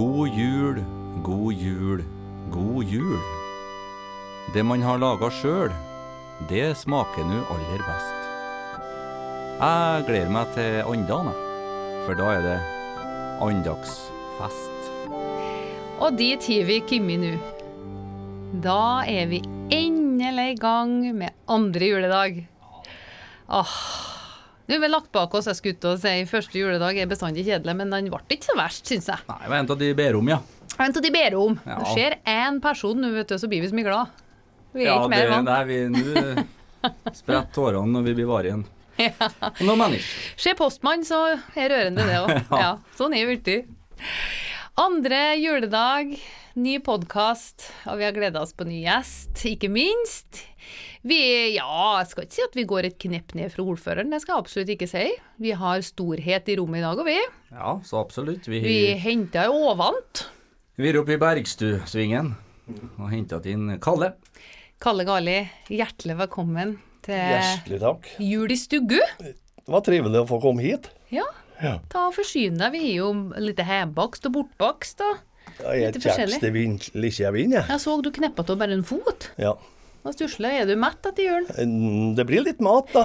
God jul, god jul, god jul. Det man har laga sjøl, det smaker nå aller best. Jeg gleder meg til andagen, for da er det andagsfest. Og dit har vi kommet nå. Da er vi endelig i gang med andre juledag. Åh, nå har vi lagt bak oss, jeg skulle til å si første juledag er bestandig kjedelig, men den ble ikke så verst, syns jeg. Nei, det var en av de ber om, ja. En av de ber om. Ja. Det skjer én person nå, vet du, så blir vi så mye glad. Vi er ja, ikke mer vant. Nei, vi nå spretter tårene når vi blir varige igjen. Noen mennesker. Se postmann, så er rørende det òg. ja, sånn er det. Andre juledag, ny podkast, og vi har gleda oss på ny gjest, ikke minst. Vi, ja, jeg skal ikke si at vi går et knepp ned fra ordføreren, det skal jeg absolutt ikke si. Vi har storhet i rommet i dag, og vi. Ja, så absolutt. Vi, Vi henta ovant. vi er oppe i Bergstusvingen og henta inn Kalle. Kalle Gali, hjertelig velkommen til Hjertelig takk. Jul i Stuggu. Det var trivelig å få komme hit. Ja, Ja. ta og forsyn deg. Vi er jo litt hjemmebakst og bortbakst. og Jeg er ikke jeg. Jeg så du kneppa av bare en fot. Ja. Hva stusslig, er du mett etter julen? Mm, Det blir litt mat, da.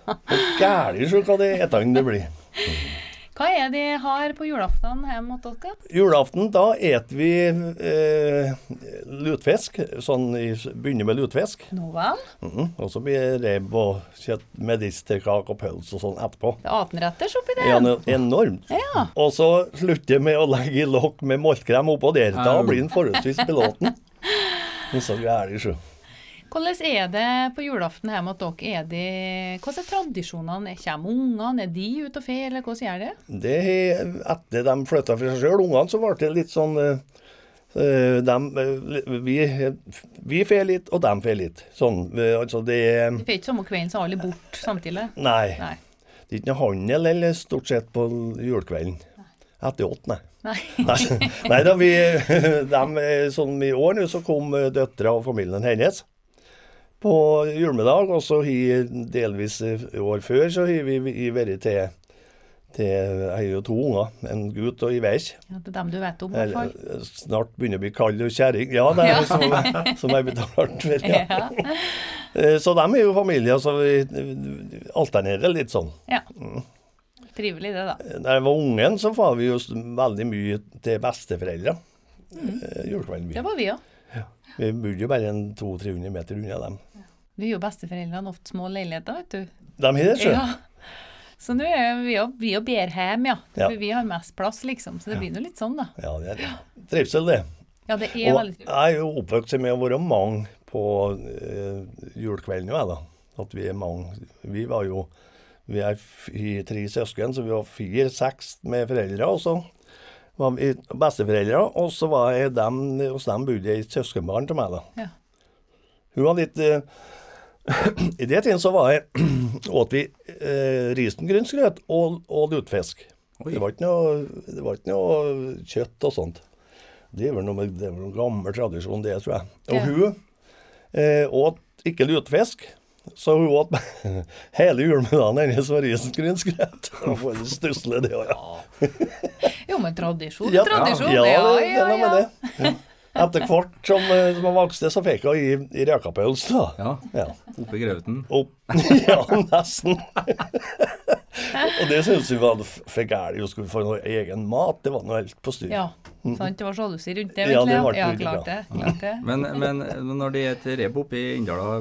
Gæren så hva det etende det blir. Hva er det de har på julaften hjemme hos dere? Julaften, da et vi eh, lutfisk. Sånn i, begynner med lutfisk. Nå vel. Mhm. Og så blir det rebb og kjøtt, medisterkake og pølse og sånn etterpå. Det er 18-retters oppi det. Ja, no- enormt. Ja. Og så slutter vi med å legge i lokk med moltkrem oppå der. Da blir den forholdsvis belåten. Men Så gæren, så. Hvordan er det på julaften hjemme hos dere? Er de hvordan er tradisjonene? Kommer ungene? Er de ute og fer, eller hvordan gjør det? Det er etter de flytta for seg sjøl, ungene, så ble det litt sånn eh, eh, dem, eh, vi, vi fer litt, og dem fer litt. Sånn. Altså det er Det får ikke samme kvelden så alle bort samtidig. Nei. Nei. Det er ikke noe handel eller stort sett på julekvelden. Etter åtte, nei. Nei. Nei, nei da, vi, dem, eh, sånn I år nå så kom døtra og familien hennes på julemiddag. Og så har delvis eh, år før så har vi vi vært til, til Jeg har jo to unger, en gutt og ei veik. Ja, det er dem du vet om, i hvert fall. Snart begynner å bli kald og kjerring. Ja, det er Ja. som, som jeg betalte for. Ja. Ja. Eh, Så de er jo familier, så vi alternerer litt sånn. ja. Trivelig det, da. Da jeg var ungen, så var vi jo veldig mye til besteforeldre. Mm. Julekvelden. Det var vi òg. vi bodde jo bare en 200-300 meter unna dem. Vi er jo besteforeldrene ofte små leiligheter, vet du. De har det, sjøl. Ja. Så nå er vi jo vi og bedre hjem, ja. Ja. For vi har mest plass, liksom. Så det blir nå litt sånn, da. Ja, det er det. Trivsel, det. Ja, det er Og veldig trivsel. jeg er jo oppvokst med å være mange på uh, julekvelden, jo, jeg, da. At vi er mange. Vi var jo Vi er tre søsken, så vi var fire-seks med foreldre. Og så var vi besteforeldre, og så var jeg dem, hos dem bodde et søskenbarn til meg, da. Ja. Hun var litt eh, I det tiden så var jeg åt vi eh, risengrynsgrøt og, og lutfisk. Det var, ikke noe, det var ikke noe kjøtt og sånt. Det er vel noe, det er noen gammel tradisjon, det, tror jeg. Og Ja. hun eh, åt ikke lutefisk, så hun åt hele julemiddagen hennes var risengrynsgrøt. Det var stusslig, det òg, ja. Jo, men tradisjon, tradisjon. ja, Ja, det, ja, er ja. det. Ja. Etter hvert som, eh, som jeg vokste, så fikk jeg i, i rekapøls, da. Ja, Ja. oppe i grauten. Opp. ja, nesten. og det syntes vi var for gærent å skulle få noe egen mat. Det var noe helt på styr. Ja, sant. Det var sjalusi rundt det, Ja, egentlig. det ja, det, klart det. ja. Klart det. Men, men når det er et rep oppe i Inndala,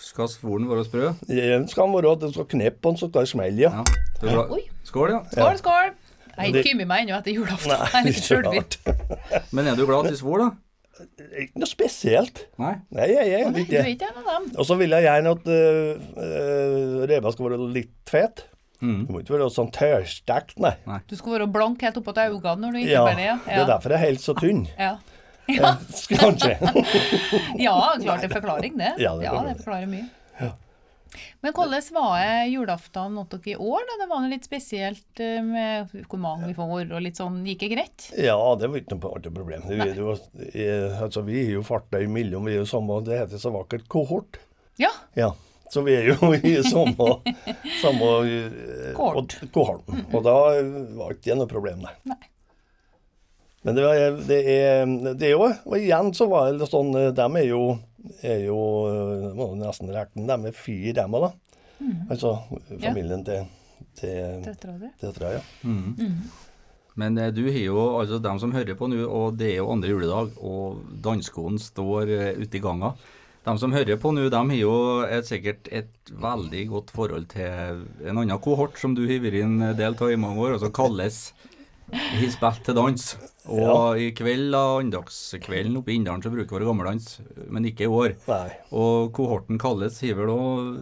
skal svoren være sprø? Den skal være den det skal kneppe den, så skal det smelle, ja. Ja. Skål, ja. Skål, skål! Jeg har ikke kommet meg ennå etter julaften. Nei, Jeg er litt rart. Men er du glad til svor, da? Ikke noe spesielt. Nei? Nei, jeg er Nei, du er ikke det. en av dem. Og så vil jeg gjerne at uh, reba skal være litt fet. Mm. Du må ikke være sånn tørrstekt, nei. Du skal være blank helt oppå til øynene når du ikke Ja, det. det er derfor jeg er helt så tynn. Ja. Ja. Kanskje. ja, klart det er forklaring, det. Ja, det Ja, det forklarer mye. Men hvordan var julaften hos dere i år? da? Det var noe litt spesielt eh, med hvor mange vi får og litt sånn. Gikk det greit? Ja, det var ikke noe alltid problem. Vi, jo, altså, vi er jo farta imellom, vi er jo samme, det heter så vakkert, kohort. Ja. Ja, så vi er jo i samme, samme eh, Kohort. og- kohorten. Og da var ikke det noe problem, nei. Nei. Men det, var, det, er, det er jo Og igjen så var det sånn eh, De er jo, er jo eh, Må jo nesten regne dem med fire, dem òg, da. Altså familien til, til, Døtra di? Mm. Mm. Men eh, du har jo, altså dem som hører på nå, og det er jo andre juledag, og danskoen står eh, ute i ganga. De som hører på nå, de har jo et, sikkert et veldig godt forhold til en annen kohort som du har vært en del av i mange år, og som kalles spilt til dans. Og i kveld, da, andagskvelden oppe i Inndalen, så bruker vi gammeldans, men ikke i år. Nei. Og kohorten kalles sier vel òg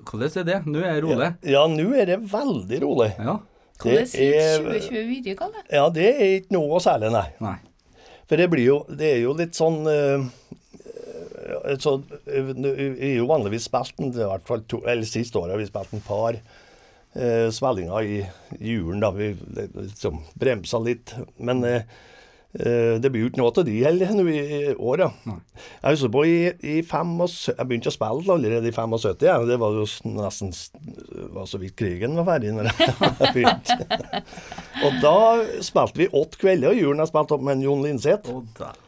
Hvordan er det? Nå er det rolig? Ja, nå er det veldig rolig. Ja. Hvordan Det er- 2020 videre, Kalle? Ja, det er ikke noe særlig, nei. Nei. For det blir jo Det er jo litt sånn eh, eh, så, eh, er jo vanligvis spilt en, i hvert fall to, eller Siste året har vi spilt en par uh, svellinga i julen. da Vi liksom bremsa litt. Men eh, eh, det blir jo ikke noe av de heller nå i år, ja. Jeg husker på i, i 75, Jeg begynte å spille allerede i 75. Ja. Det var jo nesten var så vidt krigen var ferdig når jeg begynte. Og da spilte vi åtte kvelder i julen. Jeg spilte opp med Jon Linseth. Der.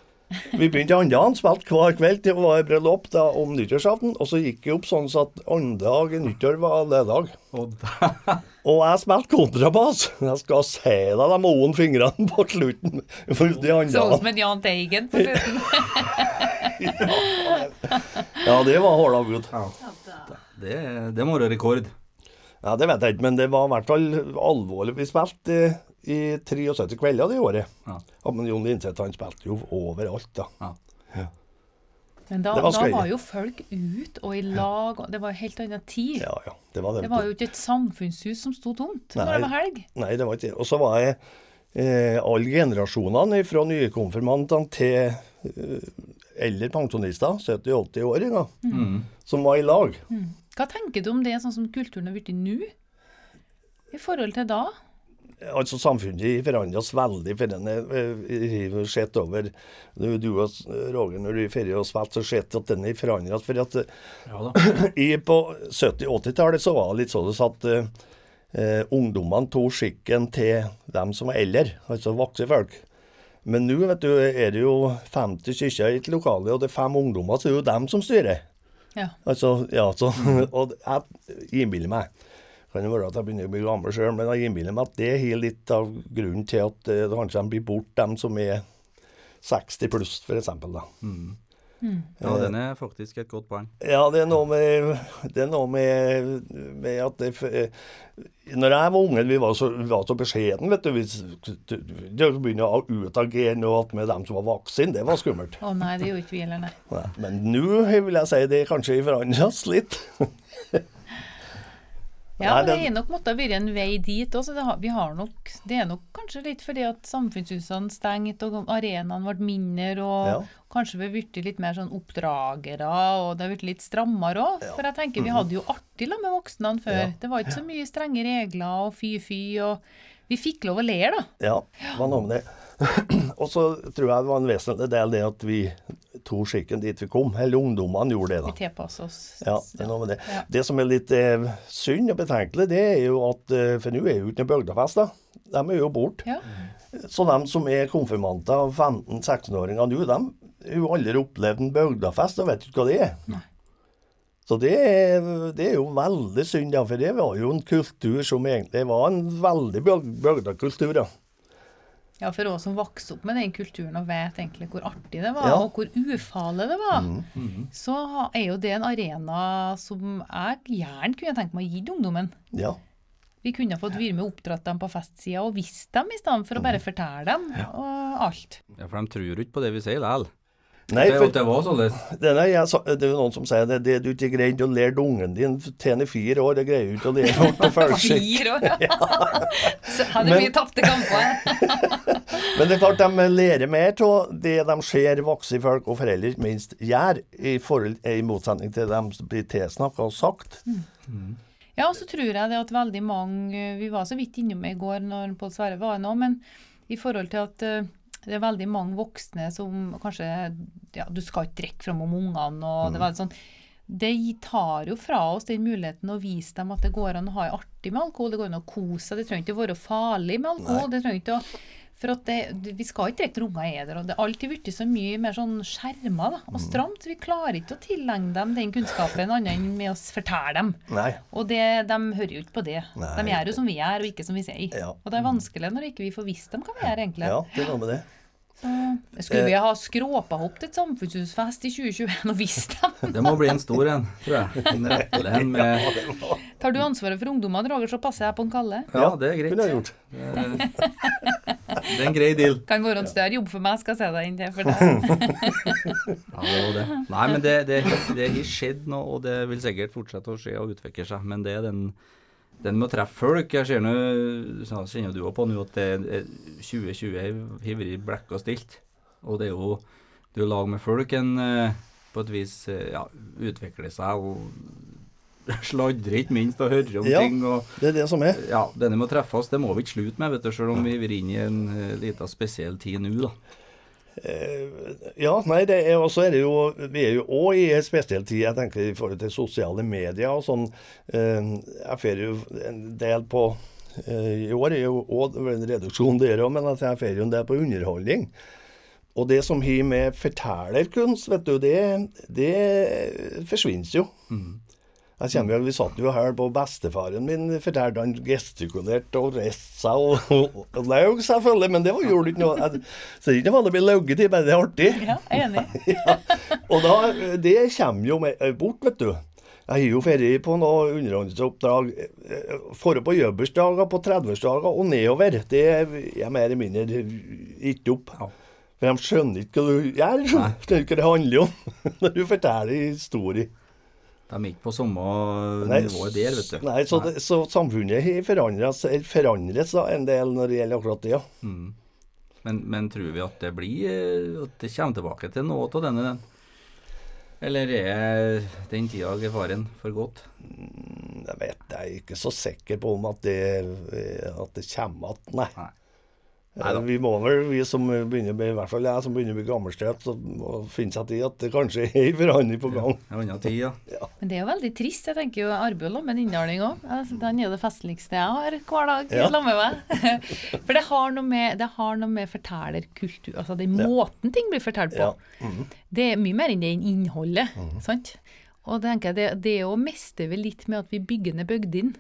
Vi begynte andre dagen, spilte hver kveld til det var bryllup da, om nyttårsaften. Og så gikk det opp sånn så at andre dag i nyttår var ledag. Og. Jeg spilte kontrabass. Jeg skal si deg de moen fingrene på slutten. For de andre Sånn som en Jahn Teigen på slutten. Ja, det var håla Ja. Det, det må være rekord. Ja, det vet jeg ikke, men det var i hvert fall alvorlig. Vi spilte i 73 kvelder det året. Ja. Ja, men Jon Linseth han spilte jo overalt, da. Ja. Men da, Det var da var jo folk ut og i lag, og det var en helt annen tid. Ja, ja. Det var det. Det var jo ikke et samfunnshus som sto tomt når det var helg. Nei, det var ikke det. Og så var jeg eh, alle generasjonene fra nykonfirmantene til eh, eldre pensjonister, 70-80 år, da, som var i lag. Hva tenker du om det, sånn som kulturen har blitt nå? I forhold til da? Altså Samfunnet forandrer oss veldig. for den er- eh, har sett over Du, du og Roger, når du har og spilt, så sett at den har forandret oss. For at eh, Ja i, på 70-80-tallet så var det litt sånn at eh, eh, ungdommene tok skikken til dem som var eldre, altså voksne folk. Men nå vet du, er det jo 50 stykker i et lokale, og det er fem ungdommer, så er det jo dem som styrer. Ja. Altså, ja, så, og jeg innbiller meg kan jo være at jeg begynner å bli gammel sjøl, men jeg innbiller meg at det er litt av grunnen til at eh, det kanskje blir bort dem som er 60 pluss, f.eks. da. Ja, den er faktisk et godt poeng. Ja, det er noe med, det er noe med, med at det, eh, Når jeg var unge, vi var så, vi var så beskjeden, vet du. Vi det å begynne å utagere noe med dem som var vaksine, det var skummelt. Å nei, det gjorde ikke vi heller. Nei, Men nå vil jeg si det kanskje forandres litt. Ja, Nei, det er nok måtte ha vært en vei dit også. Det, har, vi har nok, det er nok kanskje litt fordi at samfunnshusene stengte og arenaene ble mindre, og Ja. kanskje vi har blitt litt mer sånn oppdragere, og det har blitt litt strammere òg. For jeg tenker vi hadde jo artig la med voksne før. Ja. Det var ikke så mye strenge regler og fy-fy, og vi fikk lov å le, da. Ja, det var noe med det. Og så tror jeg det var en vesentlig del det at vi tok skikken dit vi kom. Eller ungdommene gjorde det, Vi da. oss. Ja, det er det. Ja. Det som er litt eh, synd og betenkelig, det er jo at eh, For nå er jo ikke noe bygdefest, da. De er jo borte. Ja. Så de som er konfirmanter og 15-16-åringer nå, de har jo aldri opplevd en bygdefest og vet ikke hva det er. Så det er, det er jo veldig synd, ja, for det var jo en kultur som egentlig var en veldig byg- bygdekultur. Ja. Ja, for oss som vokste opp med den kulturen og vet egentlig hvor artig det var, Ja. Mm. og hvor ufarlig det var, så er jo det en arena som jeg gjerne kunne tenke meg å gi ungdommen. ja. Vi kunne fått være med og oppdratt dem på festsida og visst dem, i stedet for å bare Mm. fortelle dem og alt. Ja, For de tror jo ikke på det vi sier likevel. Nei, det, for det var således. det, er, jeg, det er jo noen som sier det, det du ikke greide å lære ungen din til fire år, det greier du ikke å lære bort til følelse. Fire år, ja. Så hadde Men- mye tapte kamper. Men det er klart de lærer mer av det de ser voksne folk og foreldre ikke minst gjør, i, forhold, i motsetning til dem som blir tilsnakka og sagt. Ja, og så tror jeg det at veldig mange Vi var så vidt innom i går når Pål Sverre var her nå, men i forhold til at eh, det er veldig mange voksne som kanskje Ja, du skal ikke drikke fram om ungene, og det var sånn det tar jo fra oss den muligheten å vise dem at det går an å ha det artig med alkohol. Det går an å kose seg. Det trenger ikke å være farlig med alkohol. Det trenger ikke å for at det, Vi skal ikke når unger er der. og Det er alltid blitt så mye mer sånn skjerma da, og stramt. Vi klarer ikke å tilegne dem den kunnskapen annet enn med å fortelle dem. Nei. Og det, de hører jo ikke på det. Nei. De gjør jo som vi gjør, og ikke som vi sier. Ja. Og det er vanskelig når ikke vi får visst dem hva vi gjør, egentlig. Ja, det er noe med det. Så skulle vi ha skråpahopp til et samfunnshusfest i 2021 og visst dem? Det må bli en stor en, tror jeg. En med Tar du ansvaret for ungdommene, Roger, så passer jeg på en Kalle. Ja, det er greit. Kunne jeg gjort. Det er en grei deal. Kan være en større jobb for meg, skal jeg se deg inn til. For det. Ja, det var det. Nei, men det, det, det har skjedd nå, og det vil sikkert fortsette å skje og utvikle seg. Men det er den, den med å treffe folk. Jeg ser nå, kjenner du også på nå at det er 2020 hiver i blekk og stilt. Og det er jo Du er lag med folk en eh, på et vis eh, ja, utvikler seg og sladrer ikke minst og hører om Ja. ting. og Det er det som er. ja, denne med å treffe oss, det må vi ikke slutte med, vet du, selv om vi er inn i en uh, liten spesiell tid nå, da. Eh, Ja, nei, det er, også er det jo, vi er jo òg i en spesiell tid, jeg tenker i forhold til sosiale medier og sånn. Eh, Jeg får jo en del på eh, I år er jo òg en reduksjon der òg, men at jeg får jo en del på underholdning. Og det som har med fortellerkunst, vet du, det, det forsvinner jo. Jeg kommer, vi satt jo her på bestefaren min, fortalte han gestikulerte og reiste seg og, og, og laug, selvfølgelig, men det var, gjorde ikke noe. Jeg- Så det er ikke vanlig å bli lauget i, men det er artig. Ja, enig. Og da, det kommer jo med, bort, vet du. Jeg har jo ferie på noe underholdningsoppdrag eh, forrige på jobbursdager, på 30-årsdager og nedover. Det er jeg mer eller mindre gitt opp. Ja. For de skjønner ikke hva du gjør. Skjønner ikke hva det handler om når du forteller historie. De er ikke på samme Nei, nivå der, vet du. Nei, så, det, så samfunnet forandres, forandres da en del når det gjelder akkurat det. ja. Mm. Men, men tror vi at det blir eh, At det kommer tilbake til noe av denne, den? Eller er den tida i faren for godt? Jeg vet jeg er ikke så sikker på om at det, at det kommer igjen, nei. Nei. Eh, Neida. Vi må vel, vi som begynner i hvert fall jeg som begynner å bli gammelstøt, finne seg til at det kanskje er en forandring på gang. Ja, tid, ja. Men det er jo veldig trist. Jeg tenker jo arbeid med innhaling òg. Den er jo det festligste jeg har hver dag Ja. sammen med meg. For det har noe med, det har noe med fortellerkultur Altså den måten ting blir fortalt på. Ja. -hmm. Det er mye mer enn det innholdet. sant? Og det tenker jeg, det, det er å miste vi litt med at vi bygger ned bygdene.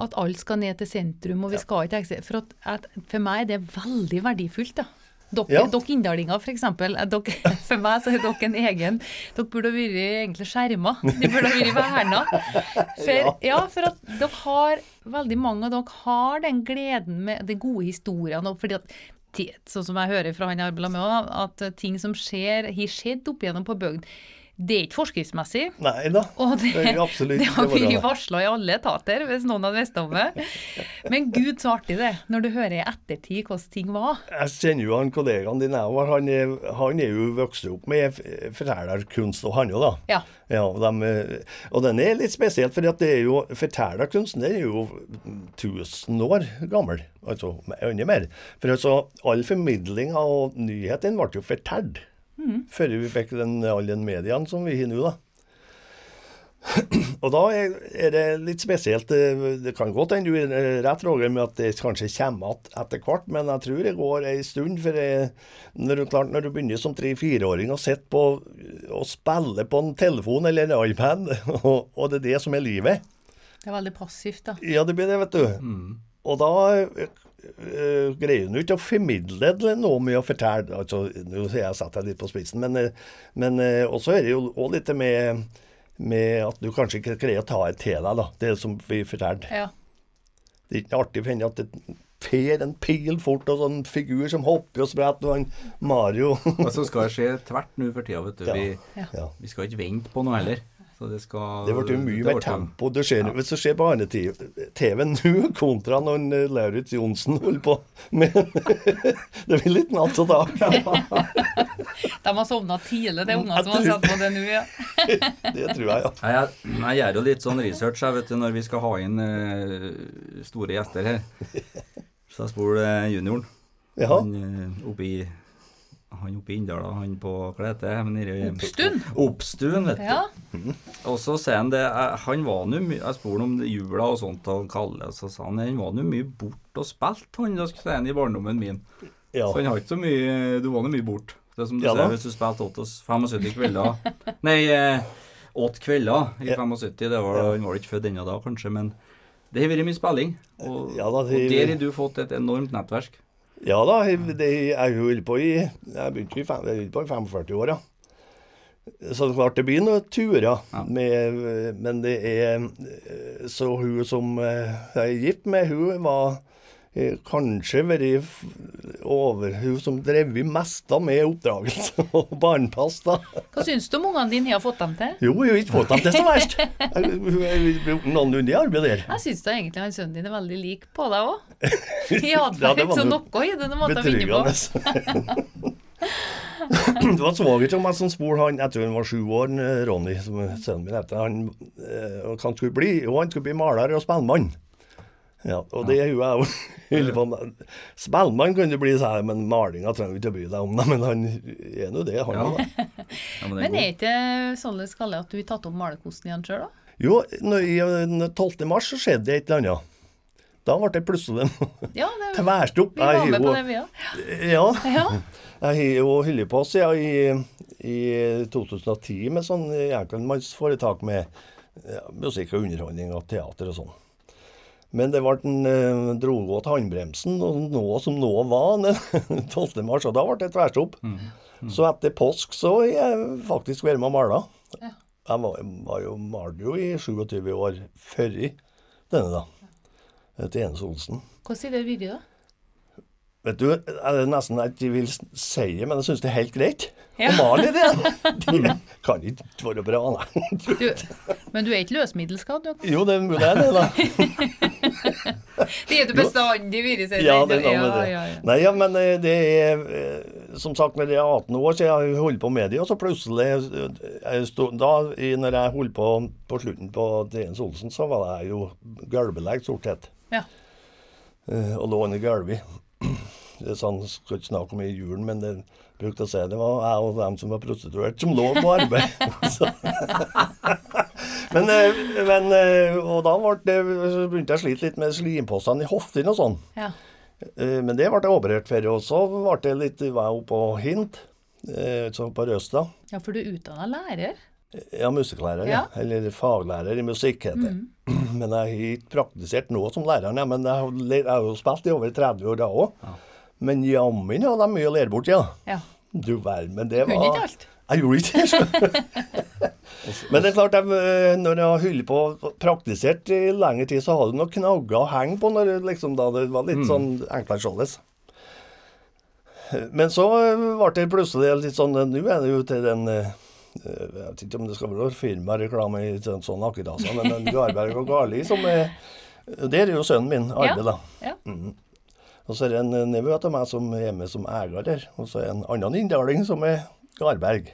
At alt skal ned til sentrum, og vi skal ikke eksistere. For, at, at, for meg er det veldig verdifullt. da. Dere, Ja. dere inndalinger, f.eks. For meg så er dere en egen Dere burde vært egentlig skjerma. De burde vært verna. For, ja, for at dere har veldig mange av dere har den gleden med de gode historiene. fordi at Sånn som jeg hører fra han jeg arbeider med også, at ting som skjer, har skjedd opp igjennom på bygden, det er ikke forskriftsmessig. Nei da. Og det, Det er absolutt det har vært varsla i alle etater, hvis noen hadde visst om det. Men gud, så artig det når du hører i ettertid hvordan ting var. Jeg kjenner jo han kollegaen din Evar. Han, han er jo vokst opp med fortellerkunst, og han jo, da. Ja. Ja, og, de, og den er litt spesiell, for det er jo fortellerkunsten er jo 1000 år gammel. Altså enda mer. For altså, all formidling av nyhetene ble jo fortalt. Før vi fikk den, all den mediene som vi har nå, da. Og da er, det litt spesielt. Det kan godt hende du er rett, Roger, med at det kanskje kommer igjen etter hvert, men jeg tror det går ei stund. For jeg, når, du, klart, når du begynner som tre-fireåring og sitter på og spiller på en telefon eller en iPad, og, og det er det som er livet Det er veldig passivt, da. Ja, det blir det, vet du. Og da eh, eh, greier jo ikke å formidle det noe med å fortelle altså, Nå har jeg satt deg litt på spissen, men, eh, men uh, også er det jo også litt med, med at du kanskje ikke greier å ta det til deg, da. Det som vi fortalte. Ja. Det er ikke artig for henne at det fer en pil fort, og sånn figur som hopper og spretter, og han Mario Og så skal det skje tvert nå for tida, vet du. Ja. Vi, Ja. vi skal ikke vente på noe heller. Så det skal Det ble jo mye det mer tempo. Du ser, Hvis du ser på barne-TV nå, kontra når eh, Lauritz Johnsen holder på Men det blir litt natt og dag. De har sovna tidlig, det er unger som har sett på det nå, ja. Det tror jeg, ja. Jeg, jeg gjør jo litt sånn research jeg vet du, når vi skal ha inn uh, store gjester her. Så jeg spør uh, junioren. Ja. Han uh, oppe i han oppe i Inndala, han på hva det? Oppstuen. Oppstuen, vet du. Ja. Og så sier han det eh, Han var nå mye Jeg spurte om jula og sånt og Kalle, så sa han han var nå mye bort og spilt, han, da sier han i barndommen min. ja. Så han har ikke så mye Du var nå mye bort. Det er som du Ja ser hvis du spilte 75 kvelder Nei, eh, åtte kvelder i Ja. 75. Det var, Ja. Han var ikke født ennå da, kanskje, men det har vært mye spilling. Og, Ja da, og der har du fått et enormt nettverk. Ja da, det, jeg holdt på i Jeg begynte i, fem, jeg på i 45 år, ja. Så det klart det blir noen turer, Ja. med, men det er Så hun som eh, jeg er gift med, hun var kanskje vært over Hun som drev mest da med oppdragelse og barnepass, da. Hva syns du om ungene dine har fått dem til? Jo, hun har ikke fått dem til så verst. Jeg- noenlunde arbeid der. Jeg syns da egentlig han sønnen din er veldig lik på deg òg. I Ja, atferd, det så noe i det du måtte finne på. Det var svoger til meg som spurte han, jeg tror han var sju år, eh, Ronny, som sønnen min heter, han, eh, hva han skulle bli, jo han skulle bli maler og spellemann. Ja, og det er jo jeg jo hyller på. med. Spellemann kan du bli, sa jeg, men malinga trenger du ikke å bry deg om, Det, men han er nå det, han Ja. òg. Ja, men er Men er ikke sånn Kalle at du har tatt opp malerkosten igjen sjøl, da? Jo, når, eh, 12. mars så skjedde det et eller annet. Da ble det plutselig Ja, det, tverrstopp. vi var med på det, vi òg. Ja. Ja. Jeg har jo holdt på siden i, i 2010 med sånn enkeltmannsforetak med ja, musikk og underholdning og teater og sånn. Men det ble en, eh, dro av håndbremsen, og nå som nå var, den 12. mars, og da ble det tverrstopp. Så etter påsk så har jeg faktisk vært med og mala. Ja. Jeg var, var jo, malte jo i 27 år før denne, da. Til Enes Olsen. Hvordan har det vært, da? Vet du, det er nesten at de vil si det, men jeg syns det er helt greit Ja. å male det. Det kan ikke være bra, nei. Du, men du er ikke løsmiddelskadd? du? Jo, det er mulig det, da. Det er du bestandig vært, sier Ja, det ja, det. ja, ja. Nei, ja, men eh, det er eh, Som sagt, når jeg er 18 år, så jeg holdt på med det, og så plutselig eh, jeg stod, Da, når jeg holdt på på slutten på Jens Olsen, så var jeg jo gulvbelegg, stort sett. Ja. Og lå under gulvet. Det er sånn, skal ikke snakke om i julen, men det brukte å si det var jeg og dem som var prostituert, som lå på arbeid. Men, eh, men eh, Og da ble det, så begynte jeg å slite litt med slimpostene i hoftene og sånn. Ja. Eh, Men det ble jeg operert for. Og så ble det litt oppe på Hint, eh, så på Røsta. ja, for du er utdanna lærer. Ja, musikklærer, ja. Ja. Eller faglærer i musikk, heter det. Men jeg har ikke praktisert nå som lærer, men jeg har, jeg har jo spilt i over 30 år da òg. Men jammen hadde jeg mye å lære bort, ja. Ja. Du verden, men det var Kunne ikke alt. Jeg gjorde ikke det. Men det er klart, jeg, eh, når jeg har holdt på og praktisert i lengre tid, så har du noen knagger å henge på når det liksom, da det var litt sånn enklere således. Men så eh, ble det plutselig litt sånn Nå er det jo til den eh, Jeg vet ikke om det skal være firmareklame i sånn, sånn akkurat, altså, men Garberg og Garli som er Det er jo sønnen min, Arve, da. Ja. Og så er det en eh, nevø av meg som er med som eier der. Og så er det en annen inndaling som er Garberg.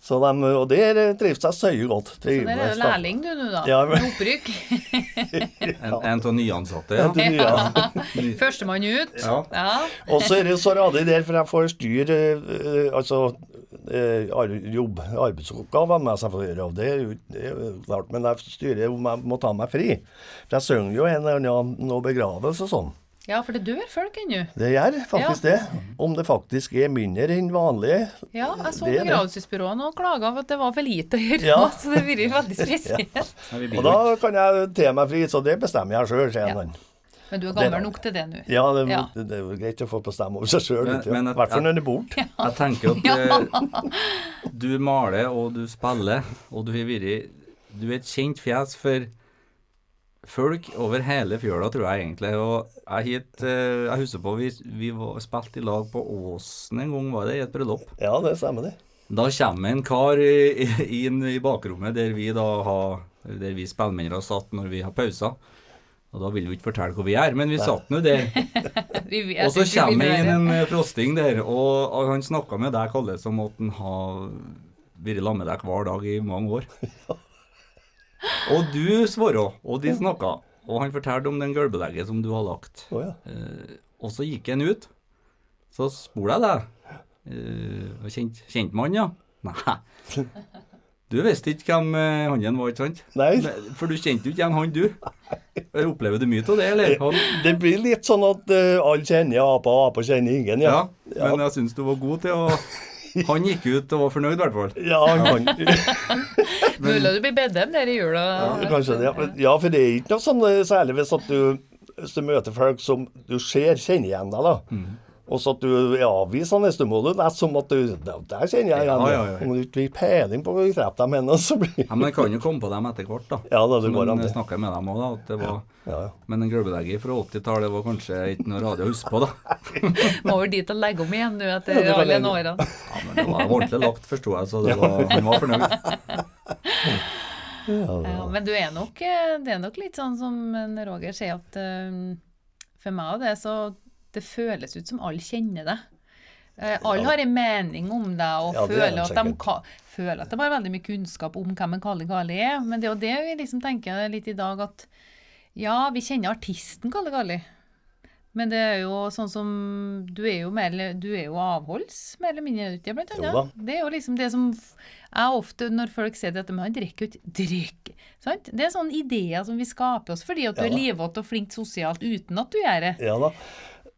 Så de, og der trives jeg søye godt. Så der er du lærling du nå, da. Ja, men- Opprykk. En, en av nyansatte, ja. Ja. Førstemann ut. Ja. Ja. Og så er det så radig der, for jeg får styre eh, altså eh, jobb, arbeidsoppgaver med seg for å gjøre. Og det er jo det er klart, men jeg styrer om jeg må ta meg fri. For jeg synger jo en eller annen begravelse og sånn. Ja, for det dør folk ennå. Det gjør faktisk det. Om det faktisk er mindre enn vanlig. Ja, jeg så begravelsesbyråene og klaga for at det var for lite å gjøre. Ja. Så det blir veldig spesielt. ja. Og da kan jeg te meg fri, så det bestemmer jeg sjøl, sier han. Men du er gammel nok til det nå. Ja, det, Ja. det er jo greit å få bestemme over seg sjøl. Men- I hvert fall når du er borte. Jeg tenker at eh, du maler og du spiller, og du har vært Du er et kjent fjes for folk over hele fjøla, tror jeg egentlig. Og jeg, hit, eh, jeg husker på vi, vi var, spilte i lag på Åsen en gang, var det, i et bryllup. Ja, det stemmer det. Da kommer en kar inn i bakrommet der vi da har Der vi spillmennene satt når vi har pauser. Og da vil vi ikke fortelle hvor vi er, men vi satt nå der. Og så kommer inn en eh, frosting der, og, og han snakka med deg, Kalle, som at han har vært sammen med deg hver dag i mange år. Og du svarte, og de snakka. Og han fortalte om den gulvbelegget som du har lagt. Oh, ja. Eh, og så gikk han ut. Så spurte jeg deg. Eh, kjent, kjent mann, ja? Nei. Du visste ikke hvem eh, han var, ikke sant? Nei. For du kjente jo ikke igjen han, du. Nei. Opplever du mye av det, eller? Han, Det blir litt sånn at uh, alle kjenner apa, og apa kjenner ingen, ja. ja. Men jeg syns du var god til å Han gikk ut og var fornøyd, i hvert fall. Ja, han kan Mulig du blir bedt om det i jula. Kanskje det. Ja, Ja, for det er ikke noe sånn eh, særlig hvis at du, hvis du møter folk som du ser kjenner igjen deg, da. Mm. Og så at du er avvisende, så må det er som at du Der kjenner jeg igjen Ja, ja, ja. Om du ikke fikk peiling på hvor du treffer dem ennå. så blir Ja, men jeg kan jo komme på dem etter hvert, da. Ja, da, det går an, det. jeg snakka med dem òg, da. At det var, Ja, ja. Men en gulvbelegger fra 80-tallet var kanskje ikke noe radio å huske på, da. Må over dit og legge om igjen nå etter Ja, alle de årene. Ja, men det var ordentlig lagt, forsto jeg, så det var, han var fornøyd. Ja, men du er nok, eh, det er nok litt sånn som Roger sier, at um, for meg og det, så det føles ut som alle kjenner deg. Eh, alle har en mening om deg og Ja, er føler, de at de sikkert. ka- føler at de har veldig mye kunnskap om hvem en Kalle Kali er. Men det er jo det vi liksom tenker litt i dag, at ja, vi kjenner artisten Kalle Kali. Men det er jo sånn som Du er jo, mer, du er jo avholds, mer eller mindre, det, blant annet? Det er jo liksom det som jeg ofte, når folk sier dette med han drikker ikke Drikk! Sant? Det er sånne ideer som vi skaper oss fordi at du Ja er livete og flink sosialt uten at du gjør det. Ja da.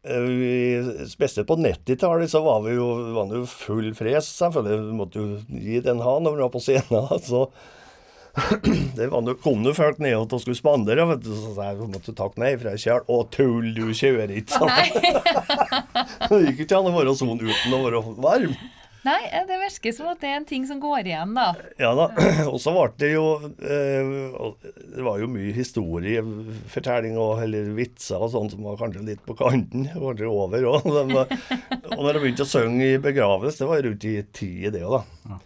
Eh, spesielt på 90-tallet så var vi jo, var det jo full fres, selvfølgelig. Vi måtte jo gi den ha når vi var på scenen. Så det var, noe, kom jo folk ned og skulle spandere, vet du, så sa jeg måtte takke nei fra kjæl. Å, tull, du kjører ikke, sa. Det gikk ikke an å være sånn uten å være varm. Nei, eh, det virker som at det er en ting som går igjen, da. Ja da. Og så ble det jo eh, Det var jo mye historiefortelling og eller vitser og sånn som var kanskje litt på kanten. Kanskje over òg. Og når jeg begynte å synge i begravelse, det var rundt i ti det òg, da.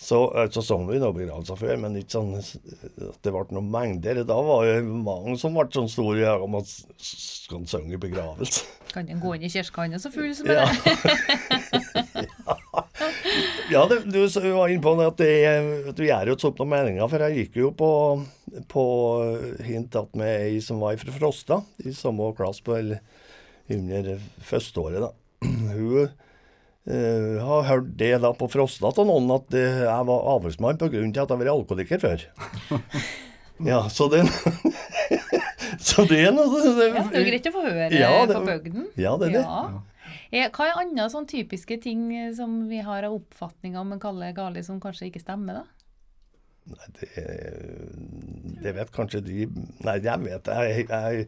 Så, eh, så sang vi noen begravelser før, men ikke sånn at det ble noen mengder. Da var det mange som ble sånn store i øynene om at skal synge i begravelse. Kan en gå inn i kirka hans er så full som Ja. det? Ja, det, du var inne på at, det, du gjør jo ikke sånn noen meninger, for jeg gikk jo på, på hint at med ei som var fra Frosta, i samme klasse på eller under første året, da. Hun Uh, har hørt det da på Frosta av noen at uh, jeg var avlsmann til at jeg har vært alkoholiker før. ja, så det Så det er noe Ja, det er greit å få høre Ja, det- på bygden. Ja, det er det. Ja. Hva er andre sånn typiske ting eh, som vi har av oppfatninger om en Kalle Gali som kanskje ikke stemmer, da? Nei, det, det vet kanskje de Nei, jeg vet jeg, jeg,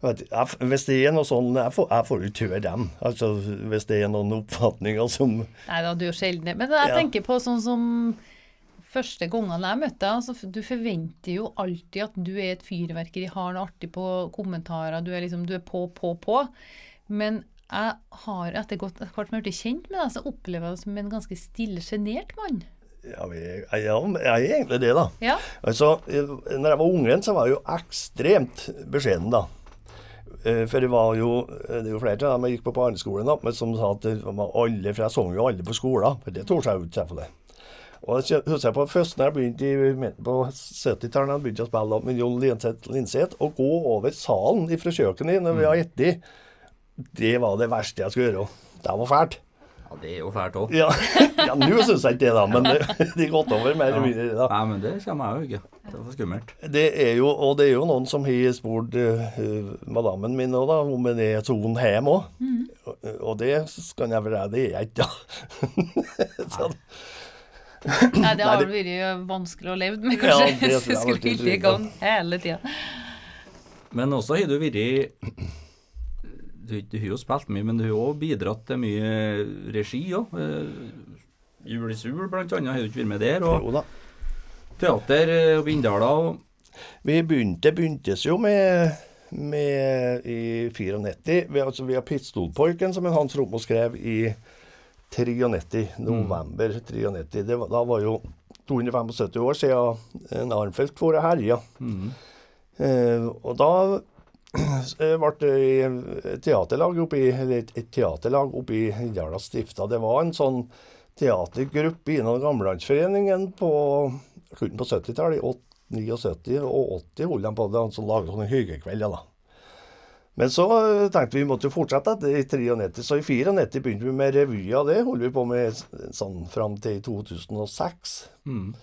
jeg, Hvis det er noe sånn Jeg får, jeg får ikke høre dem. Altså, hvis det er noen oppfatninger som Nei, da, du er sjelden Men jeg tenker på sånn som første gangene jeg møtte deg, altså, du forventer jo alltid at du er et fyrverkeri, har noe artig på kommentarer, du er liksom, du er på, på, på. Men jeg har etter godt hvert som jeg blitt kjent med deg, så opplever jeg deg som en ganske stille, sjenert mann. ja, jeg, jeg er egentlig det, da. Ja. Altså, når jeg var ungren, så var jeg jo ekstremt beskjeden, da. Eh, For det var jo det er jo flere av dem jeg gikk på barneskolen da, men som sa at alle, for jeg sang jo alle på skolen, for det torde jeg jo ikke selvfølgelig. Og jeg husker jeg på først når jeg begynte i, på 70-tallet, jeg begynte å spille da med Jon Linseth, Linseth, og gå over salen fra kjøkkenet når vi har spist, det var det verste jeg skulle gjøre. Det var fælt. Ja, det er jo fælt òg. Ja, ja nå syns jeg ikke det, da, men det, de gått over mer eller mindre. da. Nei, men det kommer jeg jo ikke. Det var skummelt. Det er jo, og det er jo noen som har spurt uh, madammen min òg, da, om det er sånn hjemme òg. Og, og det skal jeg vel det er jeg ikke, da. Så, Nei, det har vel vært vanskelig å leve med, Ja, kanskje. det du har skulle vært i gang hele tida. Men også har du vært Du, har jo spilt mye, men du har også bidratt til mye regi òg. Jul i Sul, blant annet, har du ikke vært med der. Og jo da. teater eh, og Bindala. Og Vi begynte, begyntes jo med, med i 94. Vi, altså, vi har Pistolpojken, som en Hans Romo skrev i 93. November 93. Det da var jo 275 år siden en Arnfeldt for å herje. Eh, og da eh, ble i et teaterlag oppi, i et, et teaterlag oppi Hindala stifta. Det var en sånn teatergruppe innom Gamlelandsforeningen på på 70-tallet. i 79 og 80 holdt de på det, så laget sånne hyggekvelder. da. Men så eh, tenkte vi vi måtte fortsette etter i 93, så i 94 begynte vi med revyer. Det holdt vi på med sånn fram til 2006. Mm.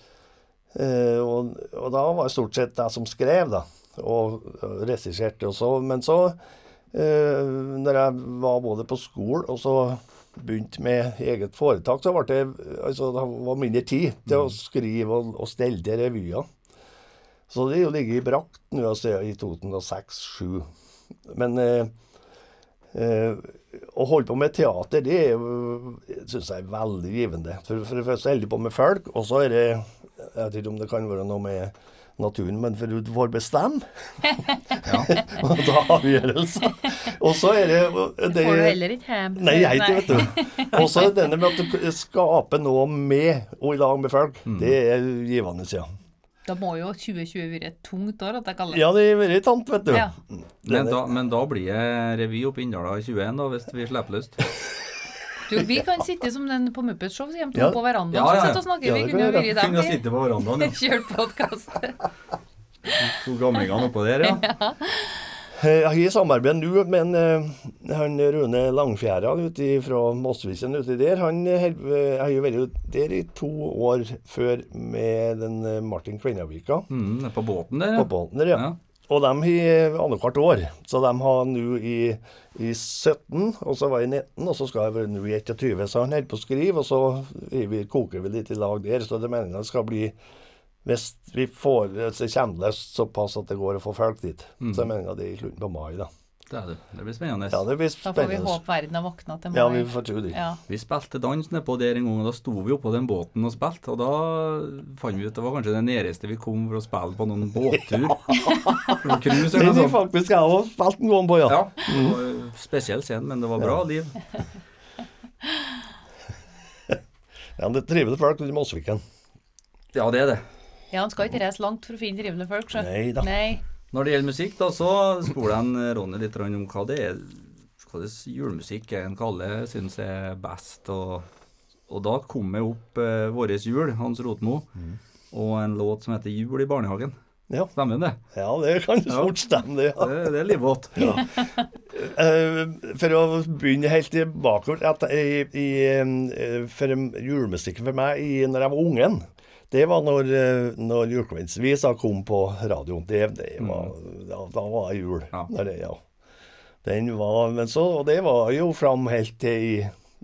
Eh, og, og da var det stort sett jeg som skrev, da. Og, regisserte. Og så, men så, eh, når jeg var både på skolen og så begynte med eget foretak, så ble det altså, det var mindre tid til å skrive og, og stelle revyer. Så det er jo ligget i brakt nå siden i 2006-2007. Men eh, eh, å holde på med teater, det syns jeg er veldig givende. For, for det første holder du på med folk, og så er det Jeg vet ikke om det kan være noe med naturen, men for du får bestemme. og ta avgjørelser. Og så er det, det Får du heller ikke hjem. Nei, jeg ikke, vet du. Og så denne med at du skaper noe med og i lag med folk. Det er givende, ja. Da må jo 2020 være et tungt år, at jeg kaller det. Ja, det har vært tant, vet du. Ja. Men da, men da blir det revy oppe i Inndala i 21, da, hvis vi slipper løs. Du, vi kan sitte som den på Muppets Show, så hjemme Ja. på verandaen Ja, ja, og ja. sitte og snakke. Ja, vi kunne jo vært vi Kunne sitte på verandaen, ja. Kjørt podkast. To gamlingene oppå der, ja. ja. Jeg har i samarbeid nå med en, eh, han Rune Langfjæra ute fra Mossvisen uti der. Han eh, eh, har jo vært der i to år før med den eh, Martin Kvennavika Mm, på båten der, ja. på båten der, ja. ja. Og de har annethvert år. Så de har nå i, i 17, og så var jeg i 19, og så skal jeg være nå i 21. Så han holder på å skrive, og så vi, koker vi litt i lag der. Så det mener jeg skal bli Hvis vi får så kommer det såpass at det går å få folk dit, så jeg mener jeg det er i slutten på mai, da. Det er det. Det blir spennende. Ja, det blir Da får vi håpe verden har våkna til Ja, vi får tro det. Ja. Vi spilte dans nedpå der en gang, og da sto vi oppå den båten og spilte. Og da fant vi ut det var kanskje det nærmeste vi kom for å spille på noen båttur. Ja. Cruise Det eller er noe sånt. faktisk jeg har spilt en gang på, ja. Ja, jo spesiell scene, men det var bra liv. ja det er trivelige folk i Mosviken. Ja, det er det. ja, han skal ikke reise langt for å finne trivelige folk, sjø. Nei da. Nei. Når det gjelder musikk, da, så spør jeg Ronny litt om hva det er hva det er julemusikk en Kalle syns er best. Og, og da kom jeg opp eh, Våres jul, Hans Rotmo, og en låt som heter 'Jul i barnehagen'. Ja. Stemmer det? Ja, det kan fort stemme, det. Ja. Det, det er livvått. Eh, for å begynne helt tilbake at i, i, eh, for Julemusikken for meg i, når jeg var ungen, det var når, eh, når Julekveldsvisa kom på radioen. Det, det var, ja, da var det jul. Ja. Det, ja. Den var, men så, og det var jo fram helt til i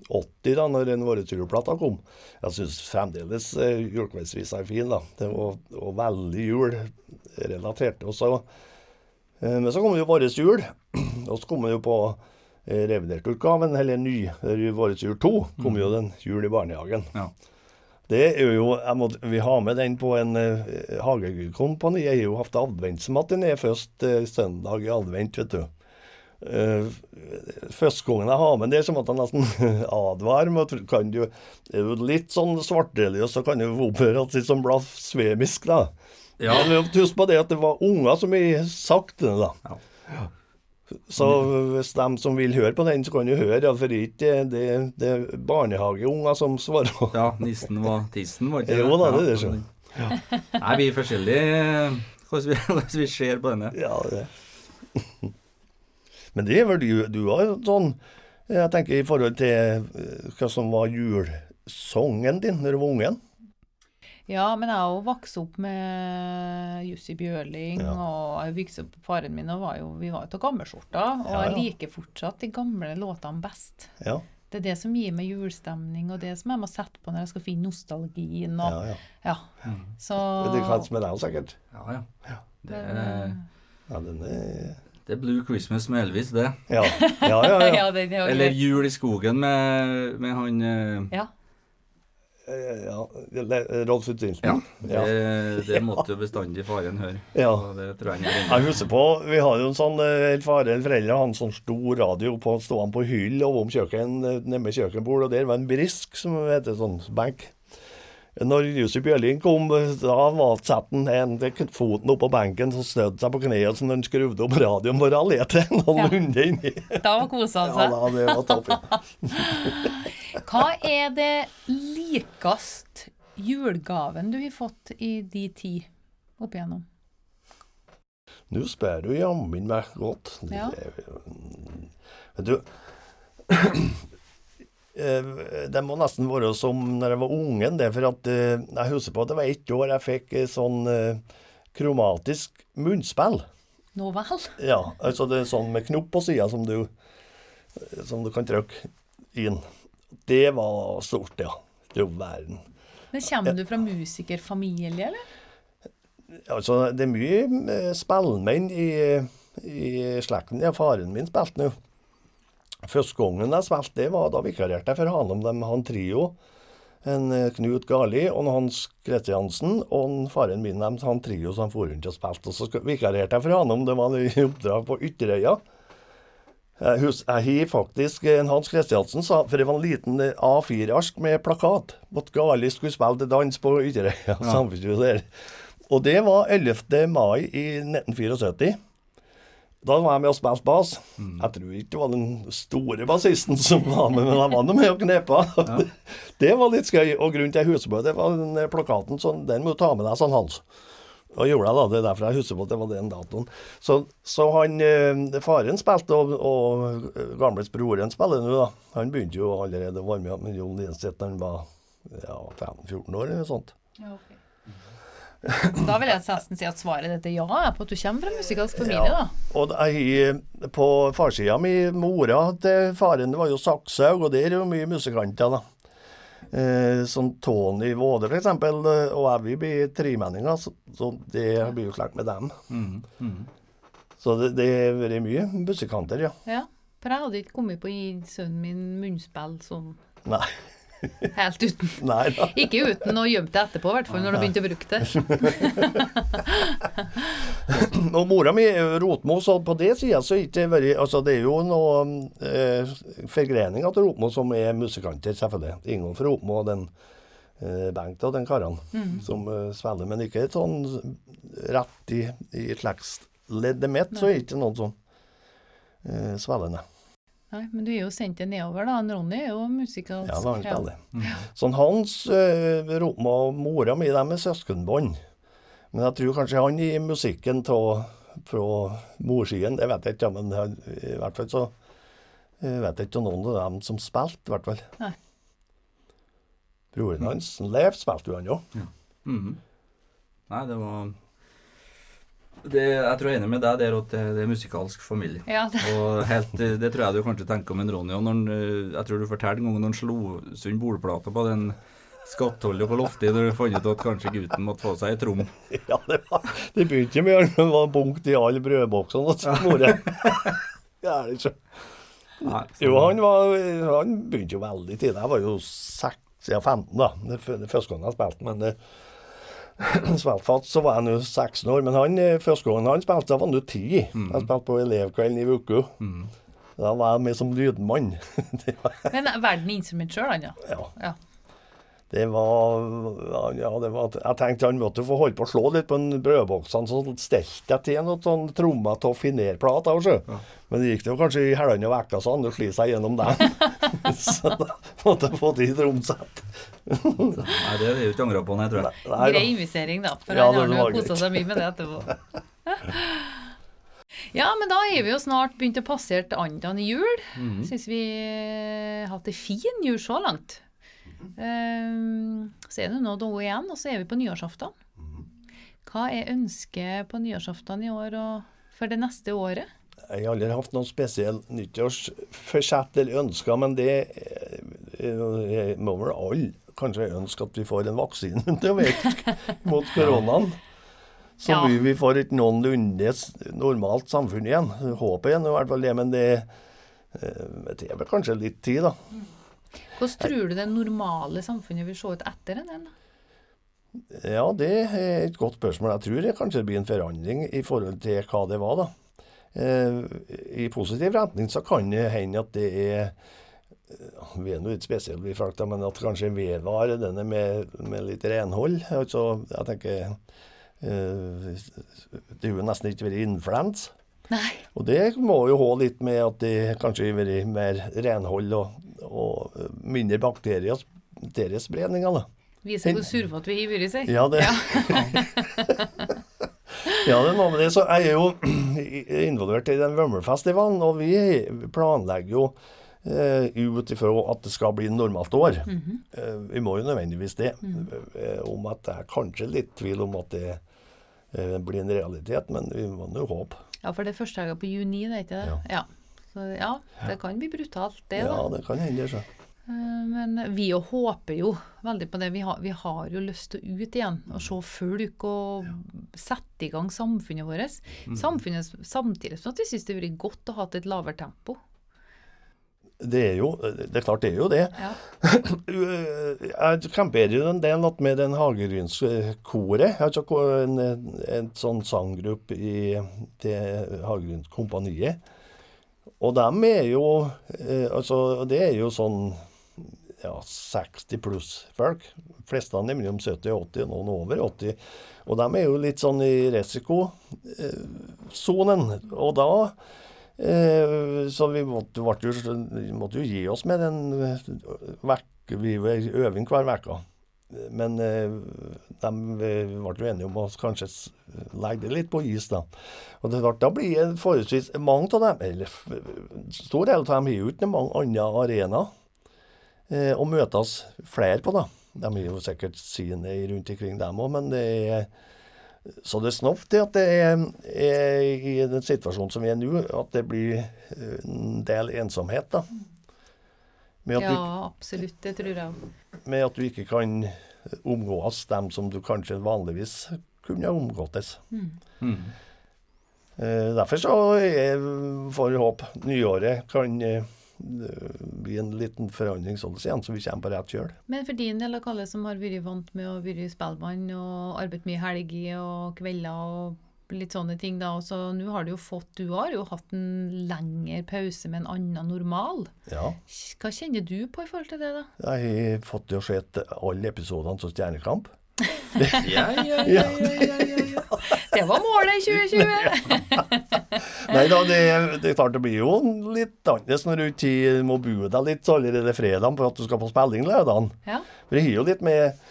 80, da når den Våre juleplata kom. Jeg syns fremdeles uh, Julekveldsvisa er fin. da. Det var, var veldig julrelatert. Og så, eh, men så kom jo Våres jul. Og så kom jo på eh, revidert-utgaven, eller ny, eh, Vårets jul 2, kom jo den Jul i barnehagen. Ja. Det er jo, jeg må, Vi har med den på en uh, hagekompani. Jeg har jo hatt adventsmatiné først uh, søndag i advent, vet du. Uh, første gangen jeg har med det, så måtte jeg nesten advare. at kan du, er du litt sånn svartreligiøs, så kan du oppføre deg som blasfemisk, da. Ja. Men husk på det at det var unger som jeg sagt det, da. Ja. Så hvis de som vil høre på den, så kan du høre. ja, For det det, det er barnehageunger som svarer. ja, nissen var tissen, var ikke Jo da, det er det, Ja. Nei, vi er forskjellige hvordan vi, vi ser på denne. Ja, det. Men det er vel du, du har sånn Jeg tenker i forhold til eh, hva som var julesongen din da du var ungen. Ja, men jeg har jo vokst opp med Jussi Bjørling, Ja. og jeg vokste opp faren min og var jo, vi var jo av gammelskjorta, og Ja, ja. jeg liker fortsatt de gamle låtene best. Ja, Det er det som gir meg julestemning, og det som jeg må sette på når jeg skal finne nostalgien. Og, ja. ja. ja. Så Det er kveld med deg også, sikkert. Ja, ja. Det er, Ja, den er det er Blue Christmas med Elvis, det. Ja, ja, ja. er Eller. Jul i skogen med, med han eh, Ja. Ja, Rolf Utilsen. Ja, det, det måtte jo bestandig faren høre. Ja. Det tror jeg han Jeg husker på, Vi har jo en sånn eh, fare eller foreldre hadde en sånn stor radio på stående på hyll over om kjøkken, eh, nede med kjøkkenbord, og der var en brisk, som heter sånn benk. Når Jussi Bjørling kom, da var satt han en foten oppå benken, og stødde seg på kneet, som han skrudde opp radioen, bare lette noen Ja. lunder inni. Da kosa han Ja, da, det var topp. ja. Hva er det likest julegaven du har fått i de ti opp igjennom? Nå spør du jammen meg godt. Ja. Det- Vet du Det må nesten være som når jeg var ungen, det. For at eh, jeg husker på at det var ett år jeg fikk eh, sånn eh, kromatisk munnspill. Nå vel? Ja, altså det er sånn med knopp på sida som du som du kan trykke inn. Det var stort, ja. Du verden. Men Kommer du fra musikerfamilie, eller? Altså, det er mye spillmenn i, i slekten. Ja, faren min spilte nå. Første gangen jeg spilte, det var da vikarierte jeg for han om har han trio. En eh, Knut Garli og en Hans Kristiansen og en faren min de han trio som for rundt og spilte. Og så vikarierte jeg for han om det var i oppdrag på Ytterøya. Jeg, hus, jeg har faktisk en Hans Kristiansen for det var en liten eh, A4-ark med plakat. At Garli skulle spille til dans på Ytterøya. samfunnshuset der. Og det var 11. mai i 1974. Da var jeg med og spilte bass. Jeg tror ikke det var den store bassisten som var med, men jeg var nå med og knepa. Det var litt skøy. Og grunnen til jeg husker på det, var den plakaten. sånn, den må du ta med deg, sånn Hans. Og gjorde jeg da, Det er derfor jeg husker på at det var den datoen. Så, så han, eh, faren spilte, og, og eh, gamlesbroren spiller nå, da. Han begynte jo allerede å varme opp med Jon Linseth da han var ja, 15-14 år eller noe sånt. Da vil jeg nesten si at svaret ditt er ja, på at du kommer fra musikalsk familie, da. Og jeg, på farsida mi, mora til faren var jo Sakshaug, og der er jo mye musikanter, da. Eh, som Tony Våde, for eksempel, eh, og jeg vi blir tremenninger, så, så det blir jo klart med dem. Mm. Mm. Så det, det har vært mye musikanter, ja. Ja, for jeg hadde ikke kommet på å gi sønnen min munnspill sånn Nei, helt uten. nei. Ikke uten å gjemme det etterpå, i hvert fall når du begynte å bruke det. Og mora mi er rotmo, så på det sida så ikke vært Altså, det er jo noen eh, forgreninger til Rotmo som er musikanter, selvfølgelig. Ingen fra Rotmo og den eh, Bengt og den karene som eh, spiller, men ikke sånn rett i, i slektsleddet mitt, så er det ikke noen sånn eh, spillende. Nei, men du er jo sendt det nedover, da. En Ronny er jo musikalsk. Ja, da han ja. spiller. Sånn Hans eh, Roma og mora mi, de er søskenbånd. Men jeg tror kanskje han i musikken tå, fra morsiden, det vet jeg ikke, men han- i hvert fall så jeg vet jeg ikke om noen av dem som spilte, i hvert fall. Nei. Broren hans, Leif, spilte jo han jo. -hmm. Nei, det var det, Jeg tror jeg er enig med deg der at det, det er musikalsk familie. Ja, det, Og helt, eh, Det tror jeg du kanskje tenker om en Ronny. Han, eh, jeg tror du fortalte en gang når han slo sund bordplata på den skattholdet på loftet, da du fant ut at kanskje gutten måtte få seg ei trom. Ja, det, var, det begynte med at det var bunkt i alle brødboksene hos mora. Jo, han, var, han begynte jo veldig tidlig. Jeg var jo seks, ja, 15 da, første gang jeg spilte. Men det, spilte fatt, så var jeg nå 16 år. Men han, eh, første gangen han spilte, da var han jo 10. Jeg spilte på elevkvelden i uka. Mm. Da var jeg med som lydmann. var, men verden er instrument sjøl, han, ja. ja, ja. Det var, ja, det var Jeg tenkte han måtte få holde på å slå litt på en brødboksene, så stelte jeg til noen sånn trommer av finerplater. altså. Men det gikk det jo kanskje i halvannen uke, så han sli seg gjennom den. så da måtte jeg få til tromsett. Nei, det er jo ikke angra på, nei, tror jeg. Nei. Grei investering, da. For Ja, han har jo kosa seg mye med det etterpå. Ja, men da er vi jo snart begynt å passere andene i jul. Mhm. Syns vi har hatt ei fin jul så langt. Ehm, så er det nå noe igjen, og så er vi på nyårsaften. Hva er ønsket på nyårsaften i år og for det neste året? Jeg har aldri hatt noen spesiell nyttårsforsett eller ønsker, men det eh, eh, må vel alle kanskje ønske at vi får en vaksine til virke mot koronaen. Så Ja. vi, får et noenlunde normalt samfunn igjen. Håpet er i hvert fall det, men det, eh, det er vel kanskje litt tid, da. Hvordan tror du det normale samfunnet vil se ut etter en da? Ja, det er et godt spørsmål. Jeg tror det kanskje blir en forandring i forhold til hva det var, da. Eh, I positiv retning så kan det hende at det er eh, Vi er nå spesielle, vi folk, men at kanskje vedvarer denne med, med litt renhold. Altså, jeg tenker eh, Det har nesten ikke vært influens. Og det må jo ha litt med at det kanskje har vært mer renhold og, og mindre bakterier, bakteriespredninger. da. Viser hvor surfete vi har vært, si. Ja, det, ja, det er noe med det. Så jeg er jo involvert i den Vømmerfestivalen, og vi planlegger jo eh, ut ifra at det skal bli normalt år. eh, vi må jo nødvendigvis det. Eh, om at det er kanskje litt tvil om at det eh, blir en realitet, men vi må jo håpe. Ja, for det er første helga på juni, det er ikke det? Ja. Så ja, det kan bli brutalt, det, Ja, da. det kan hende, så. Eh, Men vi jo håper jo veldig på det. Vi har, vi har jo lyst til å ut igjen og se folk og sette i gang samfunnet vårt. Samfunnet samtidig som at vi syns det har vært godt å ha et lavere tempo. Det er jo Det er klart det er jo det. Ja. Jeg camperer jo en del med den Hagerynskoret. Altså en, en sånn sanggruppe i det Hagerynskompaniet. Og dem er jo eh, Altså, det er jo sånn ja, 60 pluss folk. De fleste dem mellom 70 og 80, noen over 80. Og de er jo litt sånn i risikosonen. Og da eh, Så vi måtte, måtte, jo, måtte jo gi oss med den vek, vi øving hver uke. Men eh, de ble jo enige om å kanskje legge det litt på is, da. Og det ble, da blir forholdsvis mange av dem, eller stor del av dem, har jo ikke mange andre arenaer eh, å møtes flere på, da. De har jo sikkert sine rundt omkring dem òg, men det er Så det er snoft at det er, er i den situasjonen som vi er nå, at det blir eh, en del ensomhet, da. Med at, ja, absolutt. Det tror jeg òg. med at du ikke kan omgås dem som du kanskje vanligvis kunne omgåttes. Mm. Eh, derfor så er, får vi håpe nyåret kan eh, bli en liten forandring sånn igjen, så vi kommer på rett kjøl. Men for din del, alle som har vært vant med å være spellemann og arbeidet mye helger og kvelder og litt sånne ting, da, og så nå har du jo fått Du har jo hatt en lengre pause med en annen normal. Ja. Hva kjenner du på i forhold til det, da? Jeg har fått jo sett alle episodene av Stjernekamp. Ja, ja, ja, ja, ja, ja, ja. Det var målet i 2020! Nei da, det, det klart det blir jo litt annerledes når du ikke må bo deg litt allerede fredag for at du skal på spilling lørdag. Ja. For det har jo litt med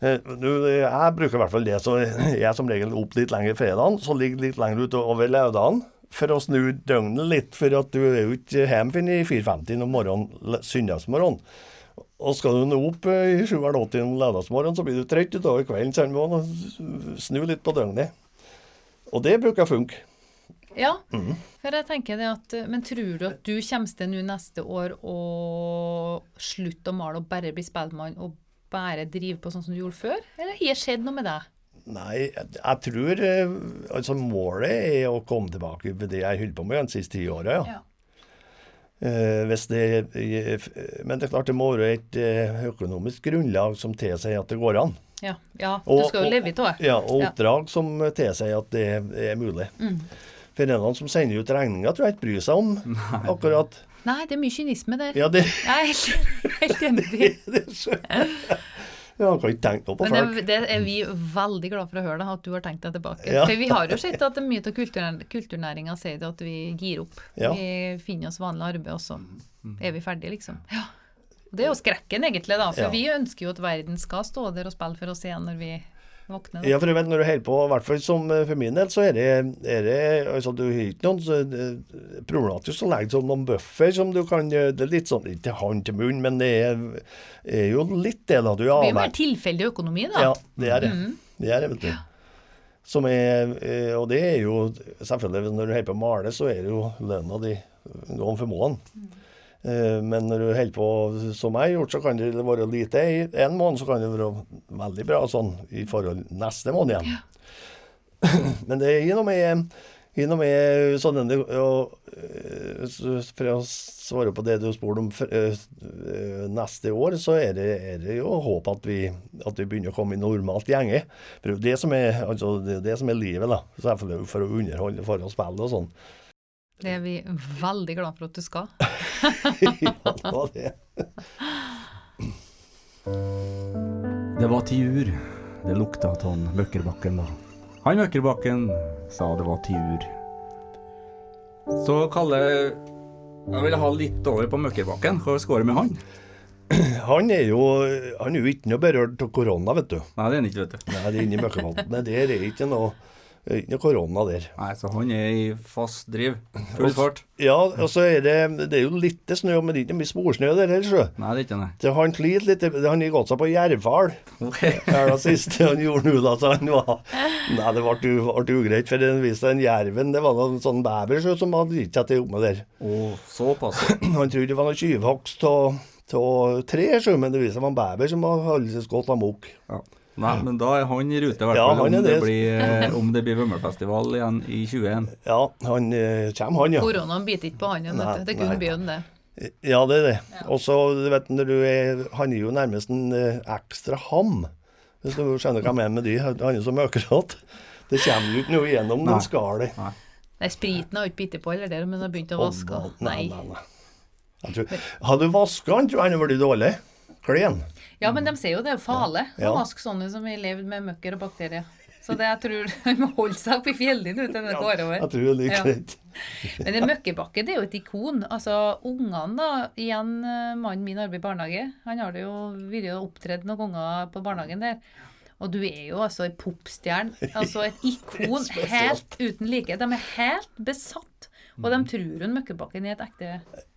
Jeg bruker i hvert fall det, så jeg er som regel opp litt lenger fredagen, så ligger litt lenger utover lørdagen. For å snu døgnet litt, for at du er jo ikke hjemme før i 4.50 om morgenen, søndagsmorgen. Og skal du nå opp eh, i 7.80 om lørdagsmorgenen, så blir du trøtt utover kvelden, så du må snu litt på døgnet. Og det bruker å funke. Ja, mm. for jeg tenker det at Men tror du at du kommer til nå neste år å slutte å male og bare bli spellemann og bare drive på sånn som du gjorde før? Eller har det skjedd noe med deg? Nei, jeg, jeg tror eh, Altså, målet er å komme tilbake til det jeg holdt på med de siste ti åra, ja. Ja. Eh, hvis det, eh, men det er klart det må være et eh, økonomisk grunnlag som tilsier at det går an. Ja, ja du skal jo leve av det. Ja, og Ja. oppdrag som tilsier at det er mulig. Mm. For en av dem som sender ut regninger, tror jeg ikke bryr seg om akkurat. Nei, det er mye kynisme der. Ja, det, Jeg er helt, helt enig i det. det jeg. Ja, kan ikke tenke på Men folk. det, det er vi veldig glad for å høre, da, at du har tenkt deg tilbake. Ja. For vi har jo sett at mye av kultur, kulturnæringa sier det at vi gir opp. Ja. Vi finner oss vanlig arbeid, og så er vi ferdige, liksom. Ja. Det er jo skrekken, egentlig, da. For Ja. vi ønsker jo at verden skal stå der og spille for oss igjen når vi våkner. Da. Ja, for vet, når du holder på, i hvert fall som eh, for min del, så er det, er det altså, Du har ikke noen så, eh, problematisk å legge som noen buffer som du kan. Det er litt sånn, ikke hånd til munn, men det er, er jo litt det da du er blir mer tilfeldig økonomi, da. Ja, det er det. Det er det, vet du. Som er, eh, og det er jo selvfølgelig Når du holder på å male, så er det jo lønna di gang for måneden. Eh, Men når du holder på som jeg har gjort, så kan det være lite i en måned, så kan det være veldig bra sånn i forhold neste måned igjen. Men det er noe med Inn med sånn og, eh, For å svare på det du spurte om eh, neste år, så er det, er det jo håp at vi, at vi begynner å komme i normalt gjenge. For det er jo det som er, altså, det, er det som er livet, da. Selvfølgelig for å underholde, for å spille og sånn. Det er vi veldig glad for at du skal. ja, det var det. Det var tiur. Det lukta av Møkkerbakken da. Han Møkkerbakken sa det var tiur. Så Kalle, jeg vil ha litt over på Møkkerbakken. Hva skårer med han? Han er jo han er jo ikke noe berørt av korona, vet du. Nei, det er han ikke, vet du. Nei, det er inni møkkerbakken. Der er ikke noe, det er ikke noe korona der. Nei, så han er i fast driv. Full fart. Ja, og så er det Det er jo litt snø, men det er ikke mye sporsnø der heller, sjø. Nei, det er ikke det. Så han sliter litt. Han har gått seg på jervfall. Okay. Det er det siste han gjorde nå, da. Så han var Nei, det ble, ble ugreit. For den viste den jerven Det var noen sånn bever som hadde gitt seg til oppe der. Oh, såpass. Han trodde det var noe tyvhogst av tre, sjø, men det viste seg det var en bever som hadde holdt gått amok. Ja. Nei, men da er han i rute, i hvert fall. Ja, om, det blir, eh, om det blir Vømmølfestival igjen i 21. Ja, han eh, kommer, han, ja. Koronaen biter ikke på han vet. Det Nei, kunne nei. begynne det. Ja, det er det. Og så, du vet, når du er Han er jo nærmest en eh, ekstra ham, hvis du skjønner hva jeg mener med de. Han er så møkkerått. Det kommer jo ikke noe gjennom den skallet. Nei, spriten har ikke bitt på heller, der, men har begynt å vaske. Nei, Nei. nei, nei. Tror, hadde du vaska han, tror jeg han hadde blitt dårlig. Klen. Ja, men de sier jo det er farlig å vaske sånne som har levd med møkker og bakterier. Så det jeg tror de må holde seg oppe i fjellene ute når det går over. Jeg tror det er like Ja. Men en Møkkebakke det er jo et ikon. Altså, Ungene, da. Igjen eh, mannen min arbeider i barnehage. Han har det jo vært opptredd noen ganger på barnehagen der. Og du er jo altså en popstjerne. Altså et ikon helt uten like. De er helt besatt. Og de tror hun Møkkebakken er et ekte,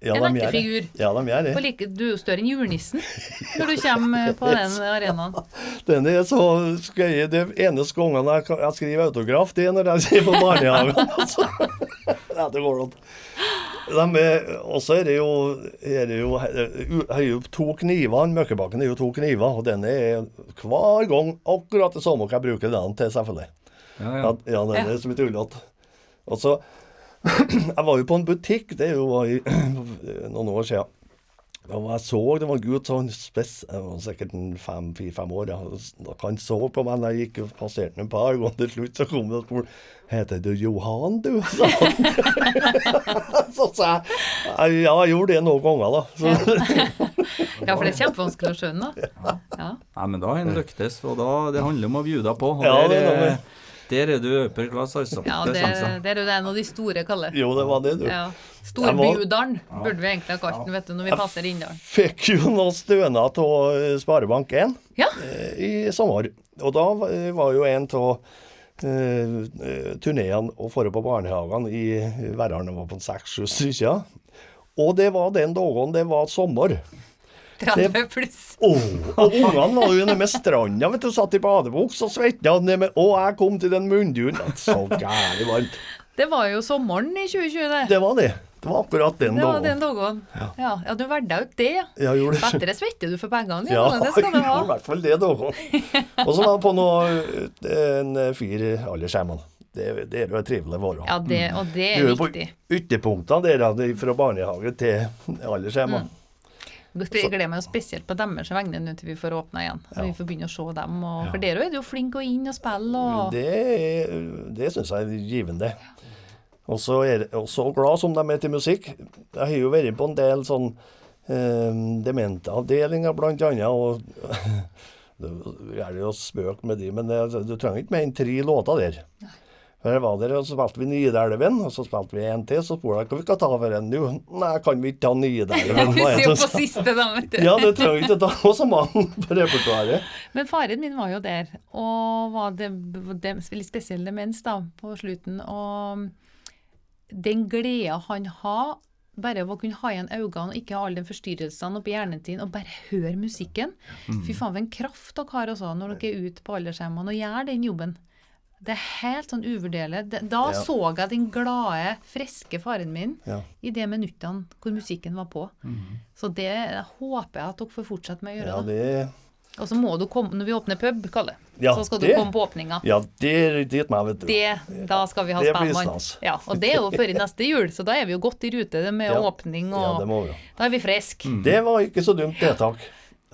Ja, en ekte figur. Ja, de gjør det. like, du er jo større enn julenissen når du kommer på den arenaen. Den er så skøy. Det eneste gangen jeg, jeg skriver autograf, det er når jeg sier på barnehagen. Altså. Ja, det går an. De er- Og så er det jo, er det jo, er jo to kniver. Møkkebakken er jo to kniver, og den er hver gang akkurat det samme hva jeg bruker den til, selvfølgelig. Ja, Ja, ja. ja den Ja. er som et tullete. Og så Jeg var jo på en butikk, det er jo var i, noen år siden. Og jeg så det var en gutt sånn spes, jeg var sikkert en fem, fire-fem år. Ja. Da Han så på meg da jeg gikk og passerte ham et par ganger. Til slutt så kom det og spurte Heter du Johan, du? sa han. så sa jeg ja, jeg gjorde det noen ganger, da. Så, Ja, for det er kjempevanskelig å skjønne. da. Ja. Nei, men da har han lyktes, og da, det handler om å bjude på. Og Ja, det det, er noe er- der er du upper class, altså. Ja, det det er jo det en av de store kaller. jo, det var det, du. Ja. Storbudalen burde vi egentlig ha kalt den, vet du, når vi passer Rindalen. Fikk jo noe stønad av Sparebank1. Ja. eh, i sommer. Og da var var jo en av uh, turneene og dra på barnehagen i Verdalen. Det var på seks-sju stykker. Og det var den dagen det var sommer. 30 pluss. Åh, og ungene var jo nede med stranda, vet du, satt i badebuks og svetta. Og jeg kom til den munnduren. Så gæli varmt. Det var jo sommeren i 2020, det. Det var det. Det var akkurat den Det var den dagen. Ja. Ja, ja du valgte ut det, ja. Gjorde det. Bedre svetter du for pengene Ja. Det skal du ha. i hvert fall det dagen. Og så var jeg på noe en fyr fire aldersskjermer. Det, det er jo et trivelig vare. Ja, det, og det Det er er på viktig. ytterpunktene der, fra barnehage til aldersskjermer. Mm. Jeg gleder meg jo spesielt på deres vegne nå til vi får åpna igjen. Og vi får begynne å se dem. Og, For dere er jo flinke å inn og spille. Og, Det, det syns jeg er givende. Og så er så glad som de er til musikk. Jeg har jo vært på en del sånn eh, dementavdelinger, blant annet. Og det er jo spøk med de, men det, du trenger ikke mer enn tre låter der. For jeg var der, og Så spilte vi Nidelven, og så spilte vi en til. Så spurte jeg hva vi skal ta for en Jo, Nei, kan vi ikke ta Nidelven? Vi ser en jo på siste, da, vet du. Ja, det trenger ikke ta. Og så mange på repertoaret. Men faren min var jo der, og var det, det litt spesiell demens da, på slutten. Og den gleda han har, bare av å kunne ha igjen øynene og ikke ha alle de forstyrrelsene oppi hjernen din, og bare høre musikken. Fy faen, for en kraft dere har også når dere er ute på aldershjemmene og gjør den jobben. Det er helt sånn uvurderlig. Da Ja. så jeg den glade, friske faren min Ja. i de minuttene hvor musikken var på. Så det håper jeg at dere får fortsette med å gjøre. Ja, det, Og så må du komme når vi åpner pub, Kalle. Ja, så skal du komme på åpninga. Ja, det er et meg, vet du. Det, da skal vi ha Det Spellemann. Ja, og det er jo før i neste jul, så da er vi jo godt i rute med Ja. åpning, Ja, det og må vi. da er vi friske. Det var ikke så dumt. Det takk.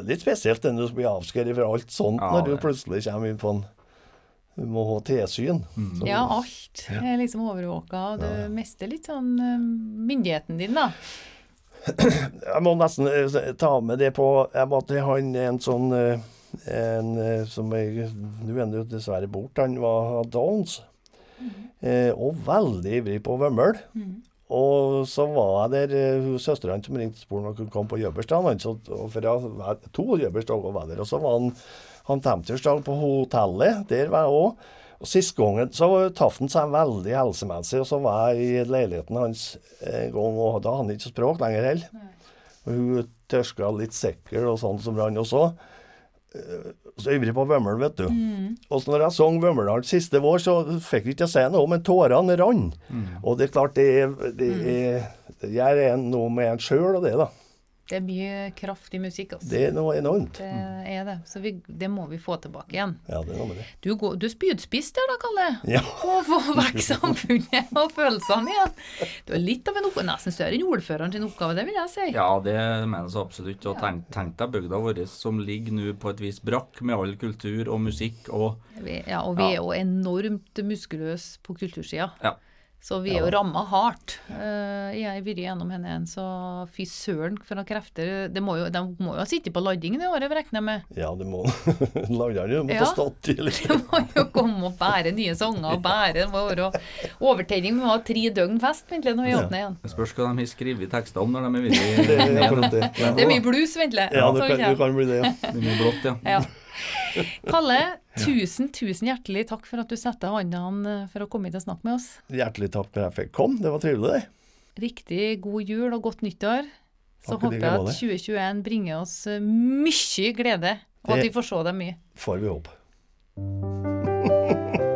litt spesielt når du blir avskåret fra alt sånt, Ja, når du plutselig kommer inn på en Du må ha tilsyn. Mm. Ja, alt er liksom overvåka, og du mister litt sånn eh, myndigheten din, da. Jeg må nesten eh, ta med det på Jeg måtte ha en, en sånn eh, en som jeg Nå er han jo dessverre borte. Han var Downs. Eh, og veldig ivrig på vømmøl. Og så var jeg der søstera hans som ringte og spurte om han kunne komme på Jøberstad. Han, for jeg, to Jøberstad og der. Og så var han, han 50-årsdag på hotellet. Der var jeg òg. Og Sist gangen så traff han seg veldig helsemessig, og så var jeg i leiligheten hans en gang, og da hadde han ikke språk lenger heller. Hun tørska litt sikker og sånn som han også. Eh, Så ivrig på vømmøl, vet du. Og så når jeg sang Vømmøldalen siste vår, så fikk vi ikke se noe, men tårene rant. Og det er klart, det, det, er, det gjør noe med en sjøl og det, da. Det er mye kraftig musikk, altså. Det er noe enormt. Det er det. Så vi, det må vi få tilbake igjen. Ja, det er noe med det. Du, går- du er spydspiss der da, Kalle. Ja. På å få vekk samfunnet og følelsene igjen. Du er litt av en oppgave, nesten større enn ordføreren sin oppgave, det vil jeg si. Ja, det mener jeg absolutt. Og tenk, tenk deg bygda vår som ligger nå på et vis brakk med all kultur og musikk og ja, og vi Ja. er jo enormt muskuløse på kultursida. Ja. Så vi er jo ramma hardt. Eh, jeg har vært gjennom henne igjen, så fy søren for noen krefter. Det må jo, de må jo ha sittet på laddingen i året, regner jeg med. Ja, det må Laderen må Ja. stått i de Det må jo komme og bære nye sanger og bære det må være overtenning. Vi må ha tre døgn fest ventelig, når vi Ja. åpner igjen. Det spørs hva de har skrevet tekster om når de er Det villige akkurat det. Det er mye blues, ventelig. Ja, det kan, det kan bli det, ja. Det er mye blått, ja. Ja. Kalle, tusen, tusen hjertelig takk for at du setter hånda for å komme hit og snakke med oss. Hjertelig takk for at jeg fikk komme. Det var trivelig. Riktig god jul og godt nyttår. Så håper jeg at 2021 bringer oss eh, mye glede, og at vi får se dem mye. Får vi håpe.